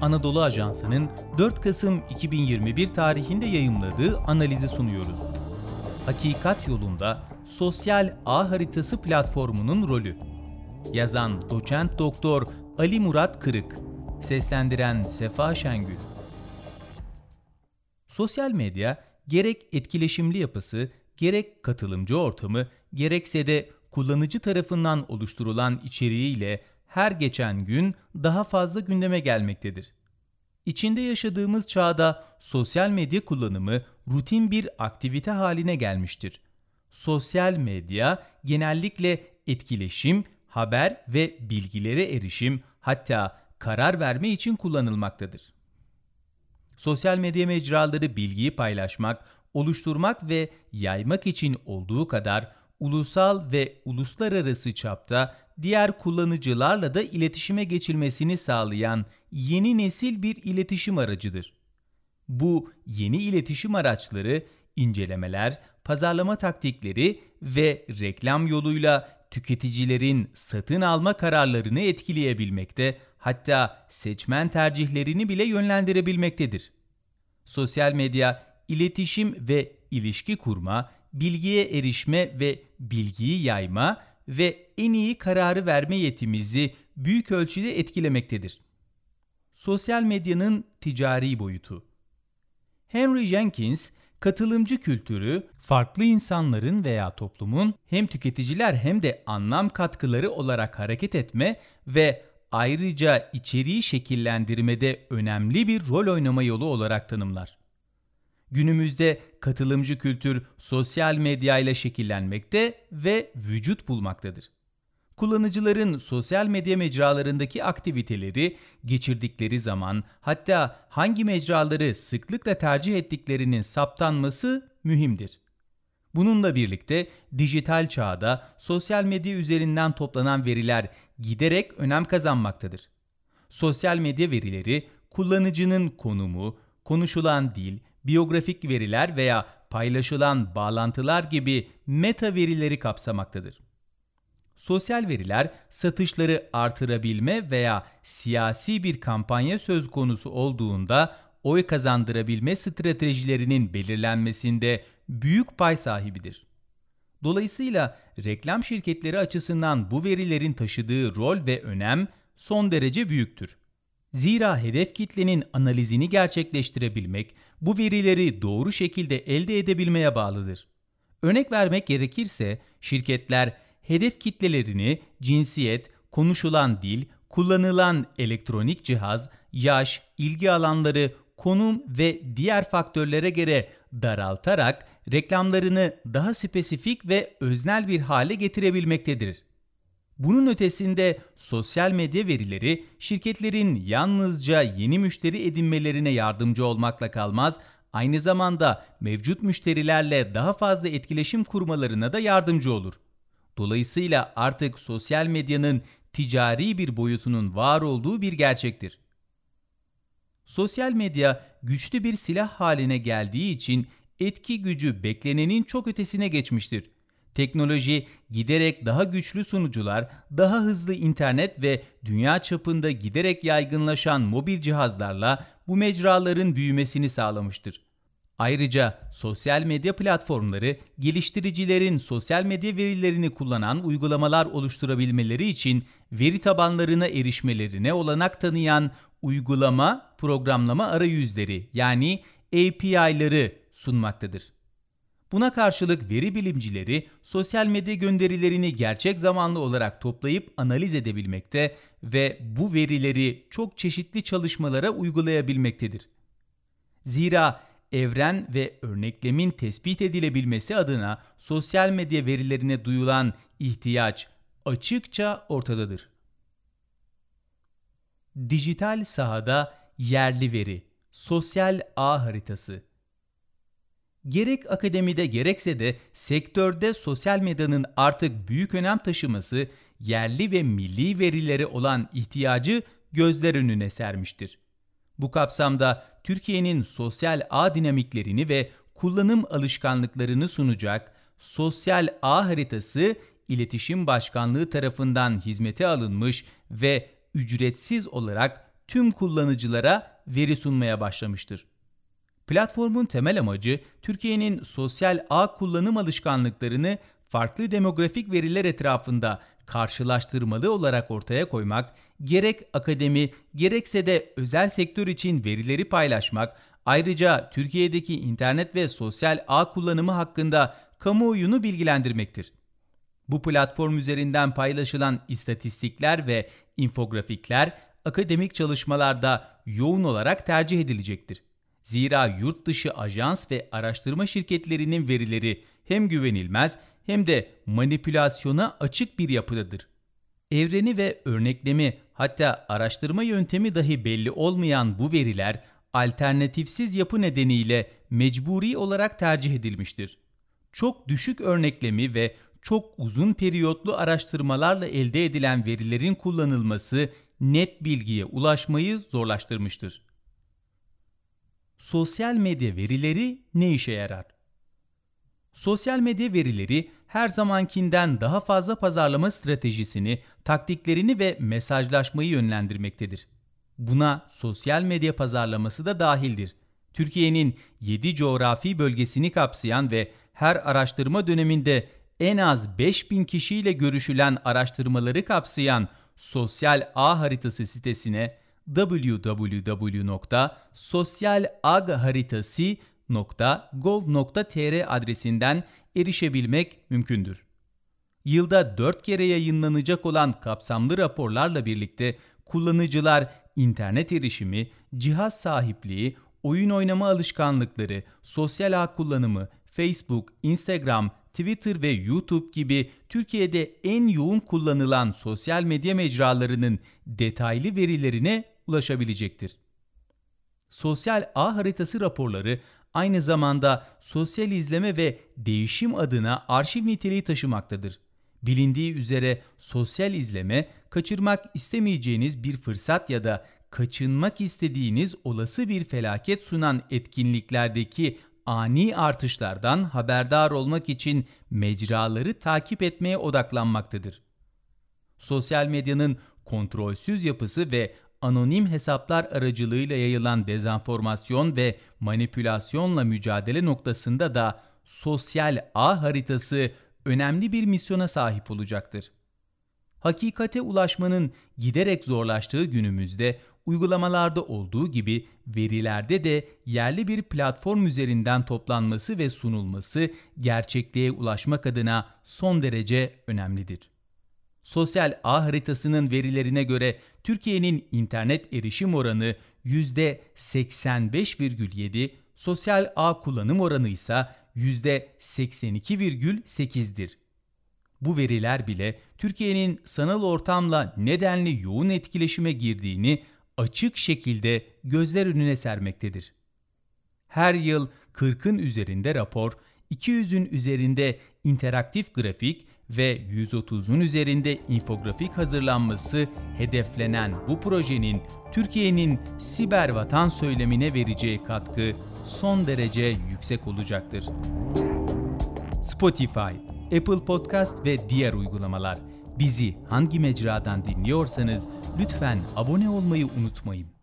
Anadolu Ajansı'nın 4 Kasım 2021 tarihinde yayımladığı analizi sunuyoruz. Hakikat yolunda sosyal ağ haritası platformunun rolü. Yazan doçent doktor Ali Murat Kırık, seslendiren Sefa Şengül. Sosyal medya gerek etkileşimli yapısı, gerek katılımcı ortamı, gerekse de kullanıcı tarafından oluşturulan içeriğiyle her geçen gün daha fazla gündeme gelmektedir. İçinde yaşadığımız çağda sosyal medya kullanımı rutin bir aktivite haline gelmiştir. Sosyal medya genellikle etkileşim, haber ve bilgilere erişim hatta karar verme için kullanılmaktadır. Sosyal medya mecraları bilgiyi paylaşmak, oluşturmak ve yaymak için olduğu kadar ulusal ve uluslararası çapta diğer kullanıcılarla da iletişime geçilmesini sağlayan yeni nesil bir iletişim aracıdır. Bu yeni iletişim araçları incelemeler, pazarlama taktikleri ve reklam yoluyla tüketicilerin satın alma kararlarını etkileyebilmekte, hatta seçmen tercihlerini bile yönlendirebilmektedir. Sosyal medya iletişim ve ilişki kurma, bilgiye erişme ve bilgiyi yayma ve en iyi kararı verme yetimizi büyük ölçüde etkilemektedir. Sosyal medyanın ticari boyutu Henry Jenkins, katılımcı kültürü, farklı insanların veya toplumun hem tüketiciler hem de anlam katkıları olarak hareket etme ve ayrıca içeriği şekillendirmede önemli bir rol oynama yolu olarak tanımlar. Günümüzde katılımcı kültür sosyal medya ile şekillenmekte ve vücut bulmaktadır. Kullanıcıların sosyal medya mecralarındaki aktiviteleri, geçirdikleri zaman, hatta hangi mecraları sıklıkla tercih ettiklerinin saptanması mühimdir. Bununla birlikte dijital çağda sosyal medya üzerinden toplanan veriler giderek önem kazanmaktadır. Sosyal medya verileri kullanıcının konumu, konuşulan dil, biyografik veriler veya paylaşılan bağlantılar gibi meta verileri kapsamaktadır. Sosyal veriler satışları artırabilme veya siyasi bir kampanya söz konusu olduğunda oy kazandırabilme stratejilerinin belirlenmesinde büyük pay sahibidir. Dolayısıyla reklam şirketleri açısından bu verilerin taşıdığı rol ve önem son derece büyüktür. Zira hedef kitlenin analizini gerçekleştirebilmek bu verileri doğru şekilde elde edebilmeye bağlıdır. Örnek vermek gerekirse şirketler hedef kitlelerini cinsiyet, konuşulan dil, kullanılan elektronik cihaz, yaş, ilgi alanları, konum ve diğer faktörlere göre daraltarak reklamlarını daha spesifik ve öznel bir hale getirebilmektedir. Bunun ötesinde sosyal medya verileri şirketlerin yalnızca yeni müşteri edinmelerine yardımcı olmakla kalmaz, aynı zamanda mevcut müşterilerle daha fazla etkileşim kurmalarına da yardımcı olur. Dolayısıyla artık sosyal medyanın ticari bir boyutunun var olduğu bir gerçektir. Sosyal medya güçlü bir silah haline geldiği için etki gücü beklenenin çok ötesine geçmiştir. Teknoloji giderek daha güçlü sunucular, daha hızlı internet ve dünya çapında giderek yaygınlaşan mobil cihazlarla bu mecraların büyümesini sağlamıştır. Ayrıca sosyal medya platformları geliştiricilerin sosyal medya verilerini kullanan uygulamalar oluşturabilmeleri için veri tabanlarına erişmelerine olanak tanıyan uygulama programlama arayüzleri yani API'ları sunmaktadır. Buna karşılık veri bilimcileri sosyal medya gönderilerini gerçek zamanlı olarak toplayıp analiz edebilmekte ve bu verileri çok çeşitli çalışmalara uygulayabilmektedir. Zira evren ve örneklemin tespit edilebilmesi adına sosyal medya verilerine duyulan ihtiyaç açıkça ortadadır. Dijital sahada yerli veri, sosyal ağ haritası Gerek akademide gerekse de sektörde sosyal medyanın artık büyük önem taşıması yerli ve milli verilere olan ihtiyacı gözler önüne sermiştir. Bu kapsamda Türkiye'nin sosyal ağ dinamiklerini ve kullanım alışkanlıklarını sunacak Sosyal Ağ Haritası İletişim Başkanlığı tarafından hizmete alınmış ve ücretsiz olarak tüm kullanıcılara veri sunmaya başlamıştır. Platformun temel amacı Türkiye'nin sosyal ağ kullanım alışkanlıklarını farklı demografik veriler etrafında karşılaştırmalı olarak ortaya koymak, gerek akademi gerekse de özel sektör için verileri paylaşmak, ayrıca Türkiye'deki internet ve sosyal ağ kullanımı hakkında kamuoyunu bilgilendirmektir. Bu platform üzerinden paylaşılan istatistikler ve infografikler akademik çalışmalarda yoğun olarak tercih edilecektir. Zira yurt dışı ajans ve araştırma şirketlerinin verileri hem güvenilmez hem de manipülasyona açık bir yapıdadır. Evreni ve örneklemi hatta araştırma yöntemi dahi belli olmayan bu veriler alternatifsiz yapı nedeniyle mecburi olarak tercih edilmiştir. Çok düşük örneklemi ve çok uzun periyotlu araştırmalarla elde edilen verilerin kullanılması net bilgiye ulaşmayı zorlaştırmıştır. Sosyal medya verileri ne işe yarar? Sosyal medya verileri her zamankinden daha fazla pazarlama stratejisini, taktiklerini ve mesajlaşmayı yönlendirmektedir. Buna sosyal medya pazarlaması da dahildir. Türkiye'nin 7 coğrafi bölgesini kapsayan ve her araştırma döneminde en az 5000 kişiyle görüşülen araştırmaları kapsayan Sosyal Ağ Haritası sitesine www.sosyalagharitası.gov.tr adresinden erişebilmek mümkündür. Yılda 4 kere yayınlanacak olan kapsamlı raporlarla birlikte kullanıcılar internet erişimi, cihaz sahipliği, oyun oynama alışkanlıkları, sosyal ağ kullanımı, Facebook, Instagram, Twitter ve YouTube gibi Türkiye'de en yoğun kullanılan sosyal medya mecralarının detaylı verilerine ulaşabilecektir. Sosyal ağ haritası raporları aynı zamanda sosyal izleme ve değişim adına arşiv niteliği taşımaktadır. Bilindiği üzere sosyal izleme kaçırmak istemeyeceğiniz bir fırsat ya da kaçınmak istediğiniz olası bir felaket sunan etkinliklerdeki ani artışlardan haberdar olmak için mecraları takip etmeye odaklanmaktadır. Sosyal medyanın kontrolsüz yapısı ve anonim hesaplar aracılığıyla yayılan dezenformasyon ve manipülasyonla mücadele noktasında da sosyal ağ haritası önemli bir misyona sahip olacaktır. Hakikate ulaşmanın giderek zorlaştığı günümüzde uygulamalarda olduğu gibi verilerde de yerli bir platform üzerinden toplanması ve sunulması gerçekliğe ulaşmak adına son derece önemlidir. Sosyal ağ haritasının verilerine göre Türkiye'nin internet erişim oranı %85,7, sosyal ağ kullanım oranı ise %82,8'dir. Bu veriler bile Türkiye'nin sanal ortamla nedenli yoğun etkileşime girdiğini açık şekilde gözler önüne sermektedir. Her yıl 40'ın üzerinde rapor, 200'ün üzerinde interaktif grafik ve 130'un üzerinde infografik hazırlanması hedeflenen bu projenin Türkiye'nin siber vatan söylemine vereceği katkı son derece yüksek olacaktır. Spotify, Apple Podcast ve diğer uygulamalar Bizi hangi mecradan dinliyorsanız lütfen abone olmayı unutmayın.